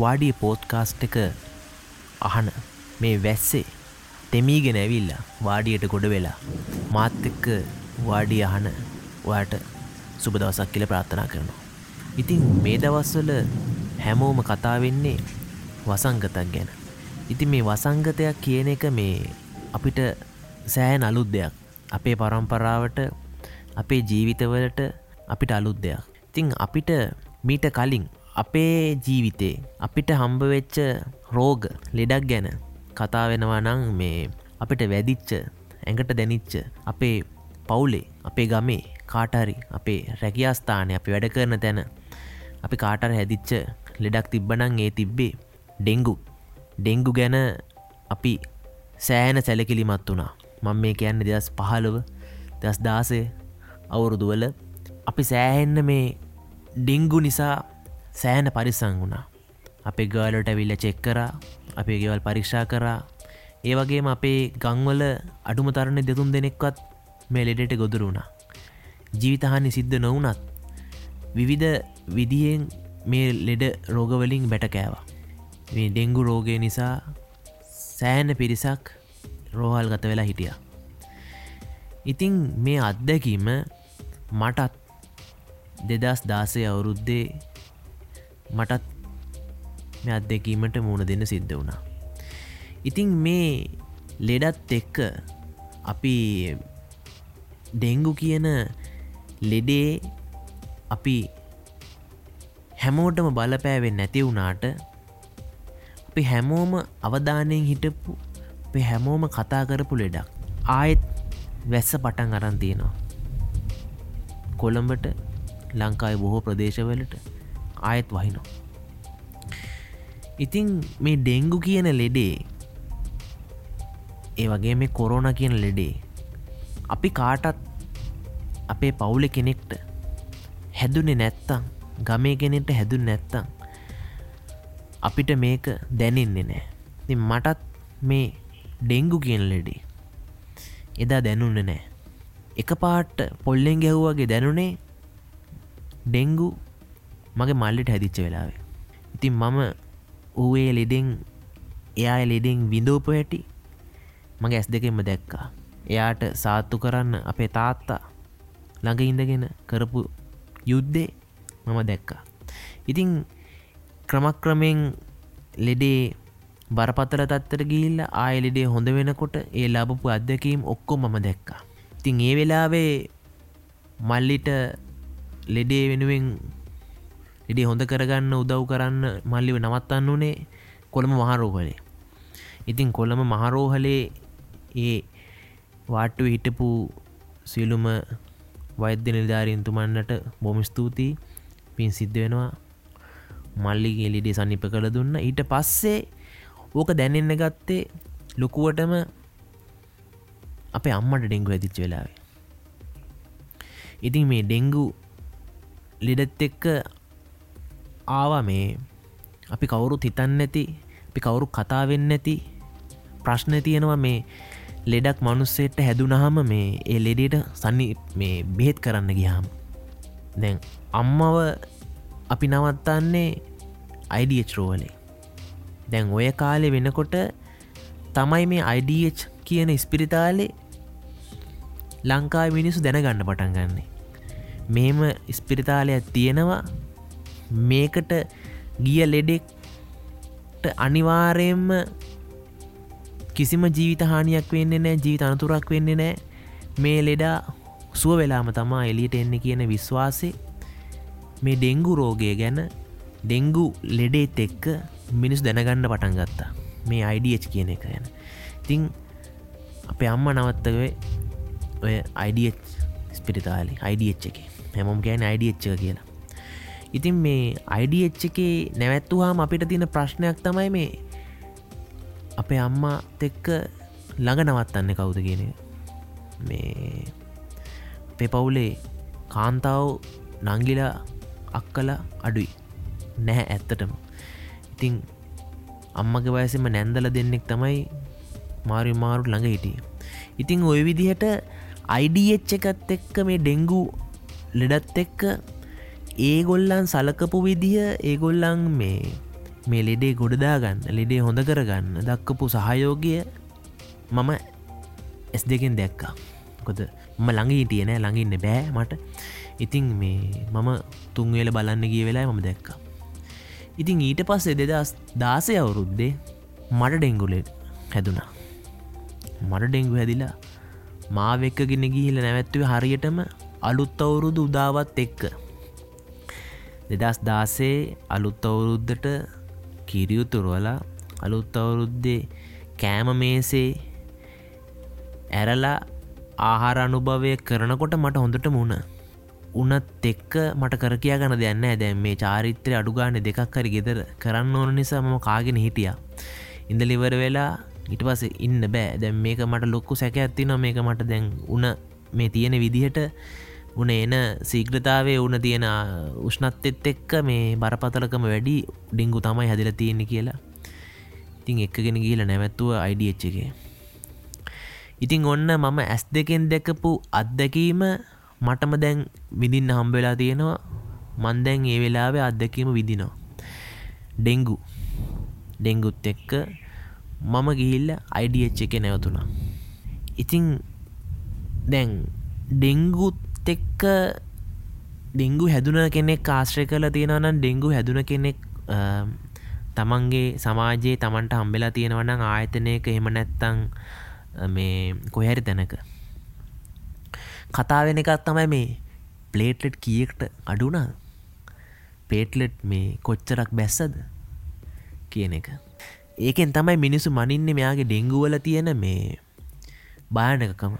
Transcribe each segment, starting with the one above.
වාඩිය පෝත්කාස්ට් එක අහන මේ වැස්සේ තෙමීගෙන ඇවිල්ල වාඩියට ගොඩ වෙලා මාත් එක්ක වාඩිය අහන ඔයාට සුබදවසක් කියල ප්‍රාර්ථනා කරනවා. ඉතින් මේ දවස්වල හැමෝම කතාවෙන්නේ වසංගතක් ගැන. ඉතින් මේ වසංගතයක් කියන එක මේ අපිට සෑහන් අලුත් දෙයක් අපේ පරම්පරාවට අපේ ජීවිතවලට අපිට අලුත් දෙයක්. ඉතිං අපිට මීට කලින් අපේ ජීවිතේ අපිට හම්බවෙච්ච රෝග ලෙඩක් ගැන කතා වෙනවා නං මේ අපිට වැදිච්ච ඇඟට දැනිච්ච අපේ පවුලේ අපේ ගමේ කාටරි අපේ රැකියාස්ථානය අපි වැඩ කරන තැන අපි කාටර හැදිච්ච ලෙඩක් තිබ්බනං ඒ තිබ්බේ ඩෙංගු ඩෙංගු ගැන අපි සෑන සැලකිලිමත් වුණා. මං මේ කියන්න දෙදස් පහළව දස් දාසය අවුරුදුවල අපි සෑහෙන්න මේ ඩිංගු නිසා සෑන පරිසං වුණා. අපේ ගාලට ඇවිල්ල චෙක් කරා අපේ ගෙවල් පරීක්ෂා කරා. ඒ වගේම අපේ ගංවල අඩුම තරණ දෙතුන් දෙනෙක්වත් මේ ලෙඩට ගොදුර වුණා. ජීවිතහානි සිද්ධ නොවනත් විවිධ විදියෙන් මේ ලෙඩ රෝගවලින් බැට කෑවා. මේ ඩෙංගු රෝගය නිසා සෑන පිරිසක් රෝහල් ගත වෙලා හිටිය. ඉතිං මේ අත්දැකීම මටත් දෙදස් දාසය අවුරුද්දේ මටත් මේ අත්දැකීමට මුණ දෙන්න සිද්ධ වුණා. ඉතිං මේ ලෙඩත් එක්ක අපි ඩෙංගු කියන ලෙඩේ අපි හැමෝටම බලපෑවෙන් නැති වුණාට අපි හැමෝම අවධානයෙන් හිටපු අපේ හැමෝම කතා කරපු ලෙඩක් ආයෙත් වැස්ස පටන් අරන්තියනවා කොළඹට ලංකායි බොහෝ ප්‍රදේශවලට ආයෙත් වහිනෝ ඉතිං මේ ඩෙංගු කියන ලෙඩේ ඒ වගේ මේ කොරෝන කියන ලෙඩේ අපි කාටත් අපේ පවුල කෙනෙක්ට හැදුනෙ නැත්තං ගමේ කෙනෙට හැදුන් නැත්තං අපිට මේක දැනෙන්නේ නෑ ති මටත් මේ ඩෙංගු කියන ලෙඩේ එදා දැනුන්න නෑ එක පාට්ට පොල්ලෙන් ගැහ්වාගේ දැනුනේ ඩෙංගු මගේ මල්ලට හැදිච්ච වෙලාවේ. ඉතින් මම ඌේ ලෙඩෙන් එයා ලෙඩෙන් විඳෝප හැටි මගේ ඇස් දෙකෙන්ම දැක්කා. එයාට සාත්තු කරන්න අපේ තාත්තා ළඟ ඉඳගෙන කරපු යුද්ධේ මම දැක්කා. ඉතිං ක්‍රමක්‍රමෙන් ලෙඩේ බරපතල තත්තර ගිල්ල ආයලෙඩේ හොඳ වෙනකොට ඒ ලබපු අත්දැකීම් ඔක්කො මම දැක්කා. ඉතිං ඒ වෙලාවේ මල්ලිට ලෙඩේ වෙනුවෙන් ලෙඩේ හොඳ කරගන්න උදව් කරන්න මල්ලිව නවත්තන්න වනේ කොළම මහරෝහලේ. ඉතින් කොළම මහරෝහලේ ඒ වාට්ටු හිටපු සියලුම වෛද්‍ය නිධාරීන්තුමන්නට බොම ස්තුතියි. පින් සිද්ධ වෙනවා. මල්ලිගේ ලිඩේ සනිප කළ දුන්න. ඊට පස්සේ ඕක දැනෙන්න ගත්තේ ලොකුවටම අපේ අම්මට ඩෙංගු ඇතිච්ච වෙලාවේ. ඉතින් මේ ඩෙංගු ලෙඩත් එක්ක ආවා මේ. අපි කවුරුත් හිතන්න ඇති අපි කවුරු කතාවෙන්න ඇති ප්‍රශ්න තියෙනවා මේ ලෙඩක් මනුස්සෙට හැදුනහම මේ ඒ ලෙඩට සන්නි මේ බෙහෙත් කරන්න ගියාම්. දැන් අම්මව අපි නවත්තන්නේ අයිඩියචරෝවලේ දැන් ඔය කාලෙ වෙනකොට තමයි මේ අයිඩH කියන ස්පිරිතාලේ ලංකා මිනිසු දැනගන්න පටන් ගන්නේ. මේම ස්පිරිතාලයක් තියෙනවා. මේකට ගිය ලෙඩෙක්ට අනිවාරයෙන්ම කිසිම ජීවිත හානියක් වෙන්න නෑ ජීවිත අනතුරක් වෙන්න නෑ මේ ලෙඩා සුව වෙලාම තමා එලියට එන්න කියන විශ්වාසේ. මේ ඩෙංගු රෝගය ගැන ඩෙංගු ලෙඩේත් එක්ක මිනිස් දැනගන්න පටන් ගත්තා. මේ අයිඩH කියන එක ගැන. තිං අපේ අම්ම නවත්තවේ ඔය අයිඩH ස්පිරිතාලි අයිඩH එක. හැමොම් ගෑන අයිඩH කියලා. ඉතින් මේ අයිඩH එක නැවැත්තුවාම අපිට තියෙන ප්‍රශ්නයක් තමයි මේ අපේ අම්මා තෙක්ක ළඟ නවත්තන්න කවුද කියන මේ පෙපවුලේ කාන්තාව නංගිලා අක්කල අඩුයි. නැහැ ඇත්තටම. ඉතිං අම්මගේ වයසම නැන්දල දෙන්නෙක් තමයි මාරි මාරු ළඟ හිටිය. ඉතිං ඔය විදිහට අයිඩH එකත් එක්ක මේ ඩෙංගු ලෙඩත් එක්ක ඒගොල්ලන් සලකපු විදිහ ඒගොල්ලන් මේ මේ ලෙඩේ ගොඩදාගන්න ලෙඩේ හොඳ කරගන්න දක්කපු සහයෝගය මම ඇස් දෙකෙන් දැක්කා. කොද ම ළඟී තියනෑ ළඟඉන්න බෑ මට. ඉතිං මේ මම තුන්වෙල බලන්න ගිය වෙලා මම දැක්කා. ඉතිං ඊට පස්සේ දෙදස් දාසය අවුරුද්දේ මට ඩෙංගුලෙ හැදුනා. මට ඩෙංගු හැදිලා මාවෙක්කගෙන ගිහිල නැවැත්තුව හරියටම අලුත් අවුරුදු උදාවත් එක්ක. දෙදස් දාසේ අලුත් අවුරුද්ධට කිරියුතුරුවලා අලුත් අවුරුද්දේ කෑම මේසේ ඇරලා ආහාර අනුභවය කරනකොට මට හොඳට මුණ උනත් එක්ක මට කර කියා ගන දෙන්න දැන් මේ චාරිත්‍රය අඩුගාන දෙකක් හරි ගෙදර කරන්න ඕන නිසා මම කාගෙන හිටිය. ඉඳලිවර වෙලා ඉට පස ඉන්න බෑ. දැම් මේක මට ලොක්කු සැක ඇත්ති නො මේක මට දැන් උන මේ තියෙන විදිහට උන එන සීග්‍රතාවේ උන තියෙන උෂ්නත්තෙත් එක්ක මේ බරපතලකම වැඩි ඩිංගු තමයි හැදිල තියෙන්නේ කියලා. ඉතින් එක්කගෙන ගීල නැවැත්තුව අයිඩියච්චගේ ඉතිං ඔන්න මම ඇස් දෙකෙන් දැකපු අත්දැකීම මටම දැන් විදින්න හම්බවෙලා තියෙනවා. මන්දැන් ඒ වෙලාවේ අත්දැකීම විදිනවා ඩෙංගු. ඩෙංගුත් එක්ක මම ගිහිල්ල අයිඩියච් එක නැවතුනා ඉතිං දැන් ඩෙංගුත් එක්ක ඩෙංගු හැදුන කෙනෙක් ආශ්‍රය කල තියෙනවනම් ඩෙංගු හැදුන කෙනෙක් තමන්ගේ සමාජයේ තමන්ට හම්බෙලා තියෙනවනම් ආයතනයක එහෙම නැත්තං මේ කොහැරි තැනක. කතාවෙන එකත් තමයි මේ ප්ලේට්ලෙට් කියෙක්ට අඩුනා පේට්ලෙට් මේ කොච්චරක් බැස්සද කියන එක. ඒකෙන් තමයි මිනිසු මනින්නේ මෙයාගේ ඩෙංගුවල තියෙන මේ භායනකකම.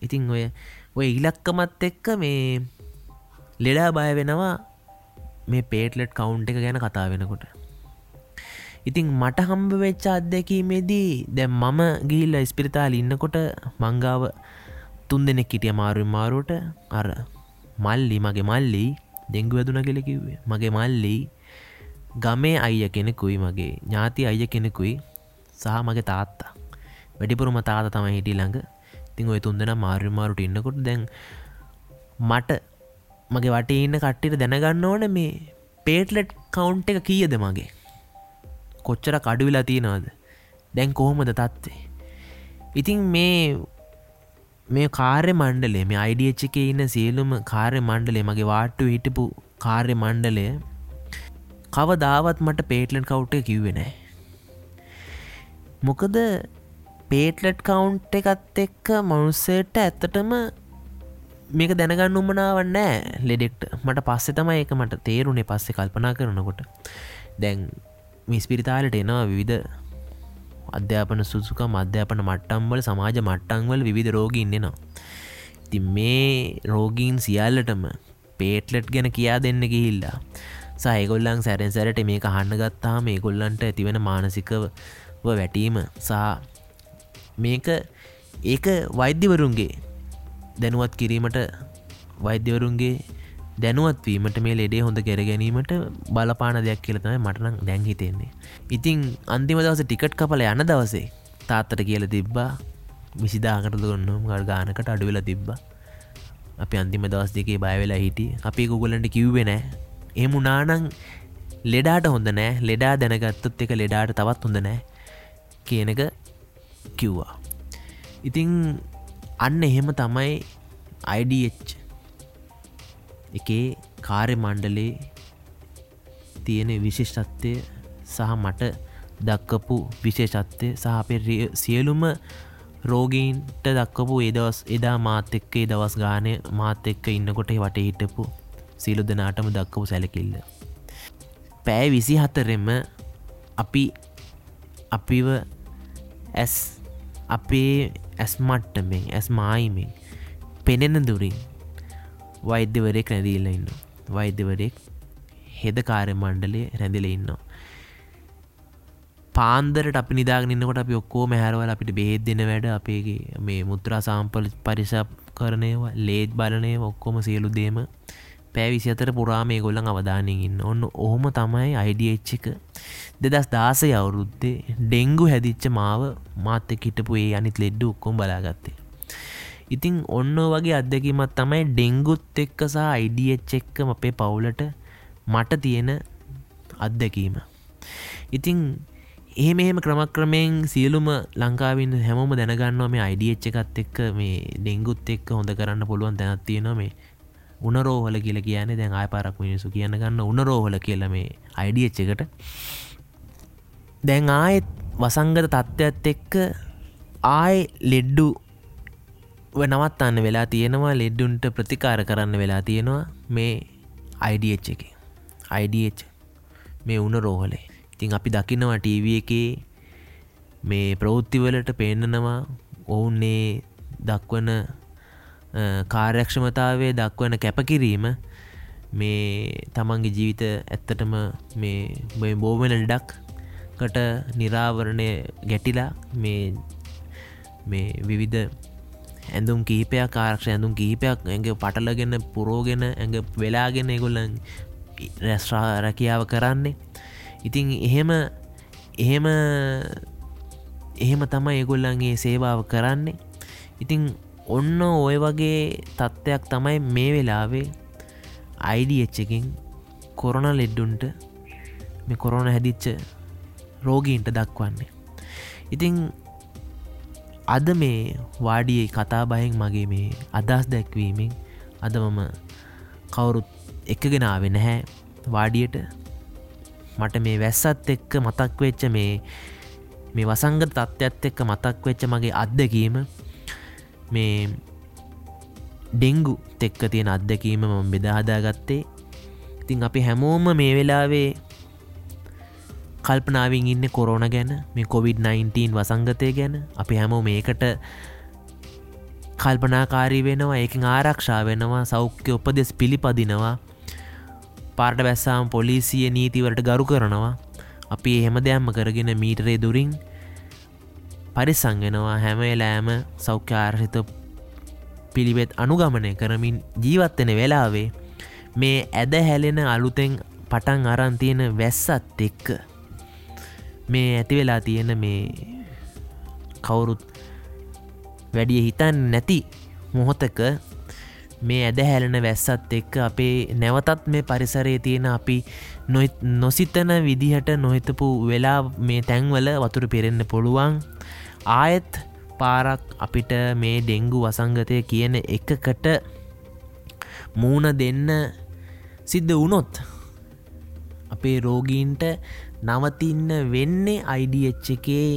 ඉතිං ඔය ඔය ඉලක්කමත් එක්ක මේ ලෙඩා බය වෙනවා මේ පේටලෙට් කවුන්් එක ගැන කතා වෙනකොට. ඉතිං මට හම්බ වෙච්ච අත්දැකීමේදී දැ මම ගිල්ල ස්පිරිතාල ඉන්නකොට මංගාව තුන් දෙනෙක් හිටිය මාරුවෙන් මාරුවට. අර මල්ලි මගේ මල්ලි දෙංගු වැදුන කෙලෙකිවේ මගේ මල්ලි ගමේ අයිය කෙනෙකුයි මගේ ඥාති අයිය කෙනෙකුයි සහ මගේ තාත්තා. වැඩිපුරම තාත තම හිටි ළඟ. ඉතිං ඔය තුන්දෙන මාර්යමාරුට ඉන්නකොට දැන් මට මගේ වටේ ඉන්න කට්ටිට දැනගන්න ඕන මේ පේටලෙට් කවුන්් එක කියද මගේ? කොච්චර කඩුවිලා තියෙනවාද? දැන් කොහොමද තත්වේ ඉතිං මේ මේ කාර්ය මණ්ඩලේ මේ අයිඩියච් එක ඉන්න සියලුම කාර්ය මණ්ඩලේ මගේ වාට්ටු හිටපු කාර්ය මණ්ඩලය කව දාවත් මට පේටලන් කවුට්ට කිව්වෙනෑ මොකද පේටලට් කවුන්් එකත් එක්ක මනුස්සයට ඇත්තටම මේක දැනගන්න උමනාවන්නෑ ලෙඩෙක්ට. මට පස්සෙ තමයි ඒක මට තේරුණේ පස්සෙ කල්පනා කරනකොට. දැන් මිස්පිරිතාලට එනවා විවිධ අධ්‍යාපන සුසුක මධ්‍යාපන මට්ටම්වල සමාජ මට්ටංවල විවිධ රෝගීන්නෙනවා ති මේ රෝගීන් සියල්ලටම පේටලට් ගැන කියා දෙන්න ගිහිල්ලා සයගොල්ලන් සැරෙන් සැරට මේ කහන්න ගත්තා මේ ගොල්ලන්ට ඇතිවෙන මානසිකව වැටීම සහ මේක ඒක වෛද්‍යවරුන්ගේ දැනුවත් කිරීමට වෛද්‍යවරුන්ගේ දැනුවත්වීමට මේ ලෙඩේ හොඳ කර ගැනීමට බලපාන දෙයක් කියලතම මටනම් දැන් හිතෙන්නේ. ඉතිං අන්තිම දවස ටිකට් කපල යන දවසේ තාත්තට කියල තිබ්බා විසිදාකට දුන්නම් ගල් ගානකට අඩුවෙලා තිබ්බා. අපි අන්තිම දවස් දෙකේ බයවෙලා හිටිය. අපි ගුගලන්ට කිව්වෙනෑ එම නානං ලෙඩාට හොඳ නෑ. ලෙඩා දැනගත්තොත් එක ලෙඩාට තවත් හොඳ නෑ. කියනක කිව්වා. ඉතිං අන්න එහෙම තමයි අයිඩH එකේ කාර්ය මණ්ඩලේ තියෙන විශේෂත්වය සහ මට දක්කපු විශේෂත්වය සහ අපේ සියලුම රෝගීන්ට දක්කපු ඒදවස් එදා මාත එක්කේ දවස් ගානය මාත එක්ක ඉන්නකොට වට හිටපු සිලු දෙනාටම දක්කපු සැලකිල්ල. පෑ විසි හතරෙම අපි අපිව ඇස් අපේ ඇස්මට්ටමෙන් ඇස් මායිමෙන් පෙනෙන දුරින් වෛද්‍යවරෙක් රැදීල ඉන්න වෛද්‍යවරෙක් හෙද කාරය මණ්ඩලේ රැඳිල ඉන්නවා. පාන්දරට අපි නිදාගන්නකොට අපි ඔක්කෝ මැහරවල අපිට බේද දෙන වැඩ අපේගේ මේ මුත්‍රා සාම්පල පරිසප් කරනයවා ලේත් බලනය ඔක්කොම සියලු දේම පැවිසි අතර පුරාමේ ගොල්ලන් අවධානයෙන් ඉන්න. ඔන්න ඔහොම තමයි අයිඩියච්ච එක. දෙදස් දාසය අවුරුද්දේ ඩෙංගු හැදිච්ච මාව මාත්ත කිටපු ඒ අනිත් ලෙඩ්ඩු ඔක්කොම් බලාගත්තේ. ඉතිං ඔන්න වගේ අත්දැකීමත් තමයි ඩෙංගුත් එක්ක සහ අයිඩියච් එක්කම අපේ පවුලට මට තියෙන අත්දැකීම. ඉතිං එහෙම එහෙම ක්‍රමක්‍රමයෙන් සියලුම ලංකාවින් හැමෝම දැනගන්නවා මේ අයිඩියච්ච එකත් එක්ක මේ ඩෙංගුත් එක්ක හොඳ කරන්න පුළුවන් තැනත් තියෙනවා මේ උනරෝහල කියල කියන දැන් ආය පරක් මිනිසු කියන්න ගන්න උනරෝහල කියල මේ අයිඩියච්ච එකට. දැන් ආයෙත් වසංගත තත්ත්වත් එක්ක ආය ලෙඩ්ඩු නවත්තන්න වෙලා තියෙනවා. ලෙඩ්ඩුන්ට ප්‍රතිකාර කරන්න වෙලා තියෙනවා මේ අයිඩH එක. අයිඩH මේ උන රෝහලේ ඉතින් අපි දකිනවා ටීව එකේ මේ ප්‍රවෘත්තිවලට පේන්නනවා ඔවුන්නේ දක්වන කාර්යක්ෂමතාවේ දක්වන කැපකිරීම මේ තමන්ගේ ජීවිත ඇත්තටම මේ බෝමන ලඩක්කට නිරාවරණය ගැටිලා මේ මේ විවිධ ඇඳුම් කීපයක් කාරක්ෂ ඇඳුම් කීපයක් ඇගේ පටලගෙන පුරෝගෙන ඇඟ වෙලාගෙන එගොල්ලන් රැස්්‍රා රැකියාව කරන්නේ. ඉතින් එහෙම එහෙම එහෙම තමයි ඒගොල්ලන්ගේ සේවාව කරන්නේ. ඉතිං ඔන්න ඔය වගේ තත්ත්වයක් තමයි මේ වෙලාවේ අයිඩියච්චකින් කොරන ලෙඩ්ඩුන්ට මේ කොරෝන හැදිච්ච රෝගීන්ට දක්වන්නේ. ඉතිං අද මේ වාඩියේ කතාබහෙන් මගේ මේ අදහස් දැක්වීමෙන් අද මම කවුරුත් එකගෙනාව නැහැ. වාඩියට මට මේ වැස්සත් එක්ක මතක් වෙච්ච මේ මේ වසංග තත්ත්වත් එක්ක මතක් වෙච්ච මගේ අත්දකීම මේ ඩෙංගු තෙක්ක තියෙන අත්දැකීම මම බෙදාහදාගත්තේ ඉතින් අපි හැමෝම මේ වෙලාවේ කල්පනාවින් ඉන්න කොරෝන ගැන මේ කොවිD-19 වසංගතය ගැන. අපි හැමෝ මේකට කල්පනාකාරී වෙනවා ඒකින් ආරක්ෂා වෙනවා සෞඛ්‍ය උපදෙස් පිළිපදිනවා. පාට බැස්සාම් පොලිසිය නීතිවලට ගරු කරනවා. අපි එහෙම දෙයම්ම කරගෙන මීටරේ දුරින් පරිසංගෙනවා හැමේලෑම සෞඛ්‍යාර්හිත පිළිවෙත් අනුගමනය කරමින් ජීවත්වෙන වෙලාවේ මේ ඇද හැලෙන අලුතෙන් පටන් අරන්තියෙන වැස්සත් එක්ක මේ ඇති වෙලා තියෙන මේ කවුරුත් වැඩිය හිතන් නැති මොහොතක මේ ඇද හැලෙන වැස්සත් එක්ක අපේ නැවතත් මේ පරිසරයේ තියෙන අපි නොසිතන විදිහට නොහිතපු වෙලා මේ තැන්වල වතුර පෙරෙන්න පුළුවන්. ආයෙත් පාරක් අපිට මේ ඩෙංගු වසංගතය කියන එකකට මූුණ දෙන්න සිද්ධ වුණොත් අපේ රෝගීන්ට නවතින්න වෙන්නේ අයිඩH එකේ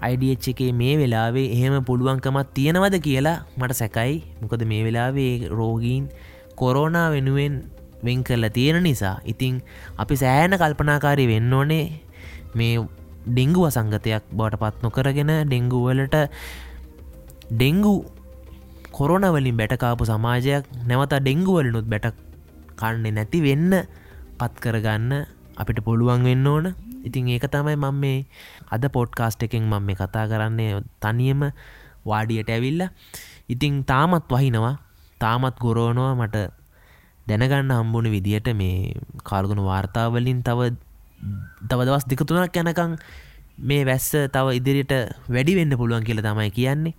අයිඩH එකේ මේ වෙලාවේ එහෙම පුළුවන්කමත් තියෙනවද කියලා මට සැකයි. මොකද මේ වෙලාවේ රෝගීන් කොරෝනා වෙනුවෙන් වෙන් කරලා තියෙන නිසා. ඉතිං අපි සෑන කල්පනාකාරි වෙන්න ඕනේ. මේ ඩෙංගු වසංගතයක් බවට පත් නොකරගෙන ඩෙංගුවලට ඩෙංගු කොරෝනවලින් බැටකාපු සමාජයක් නැවත ඩෙංගුවලනුත් බැට කන්නේ නැති වෙන්න පත් කරගන්න අපිට පුළුවන් වෙන්න ඕන. ඉතින් ඒක තමයි මම මේ අද පොඩ්කාස්ට් එකෙන් මම මේ කතා කරන්නේ. තනියම වාඩියට ඇවිල්ල. ඉතිං තාමත් වහිනවා තාමත් ගොරෝනවා මට දැනගන්න හම්බුණ විදිහට මේ කාල්ගුණ වාර්තාවලින් තව තව දවස් දෙකතුනක් යැනකං මේ වැස්ස තව ඉදිරියට වැඩි වෙන්න පුළුවන් කියල තමයි කියන්නේ.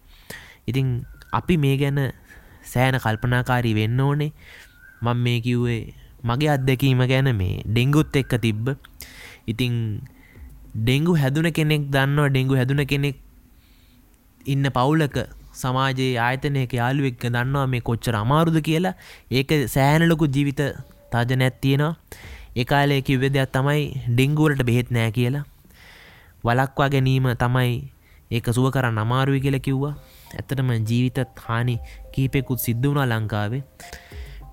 ඉතිං අපි මේ ගැන සෑන කල්පනාකාරී වෙන්න ඕනේ. මං මේ කිව්වේ මගේ අත්දැකීම ගැන මේ ඩෙංගුත් එක්ක තිබ්බ. ඉතිං ඩෙංගු හැදුන කෙනෙක් දන්නවා? ඩෙංගු හැදුන කෙනෙක් ඉන්න පවුලක සමාජයේ ආයතනයක යාළුවෙක්ක දන්නවා? මේ කොච්චර අමාරුද කියලා? ඒක සෑනලොකු ජීවිත තජ නැත්තියෙනවා ඒකාලය කිව්වෙ දෙයක් තමයි ඩෙංගුවලට බෙහෙත් නෑ කියලා. වලක්වා ගැනීම තමයි ඒක සුව කරන්න අමාරුවි කියලා කිව්වා. ඇත්තටම ජීවිතත් හානි කීපෙකුත් සිද්ධ වුණා ලංකාවේ.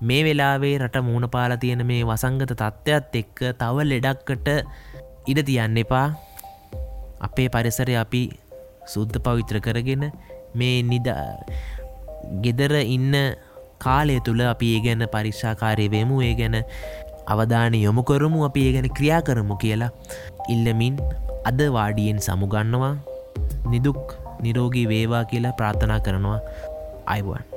මේ වෙලාවේ රට මූුණ පාල තියෙන මේ වසංගත තත්ත්වත් එක්ක තව ලෙඩක්කට ඉඩ තියන්න එපා. අපේ පරිසරය අපි සුද්ධ පවිත්‍ර කරගෙන මේ නිද ගෙදර ඉන්න කාලය තුළ අපි ඒ ගැන පරික්ෂාකාරය වෙමු. ඒ ගැන අවධානය යොමු කරමු අපි ඒ ගැන ක්‍රියා කරමු කියලා. ඉල්ලමින් අද වාඩියෙන් සමුගන්නවා. නිදුක් නිරෝගී වේවා කියලා ප්‍රාථනා කරනවා. අයිවන්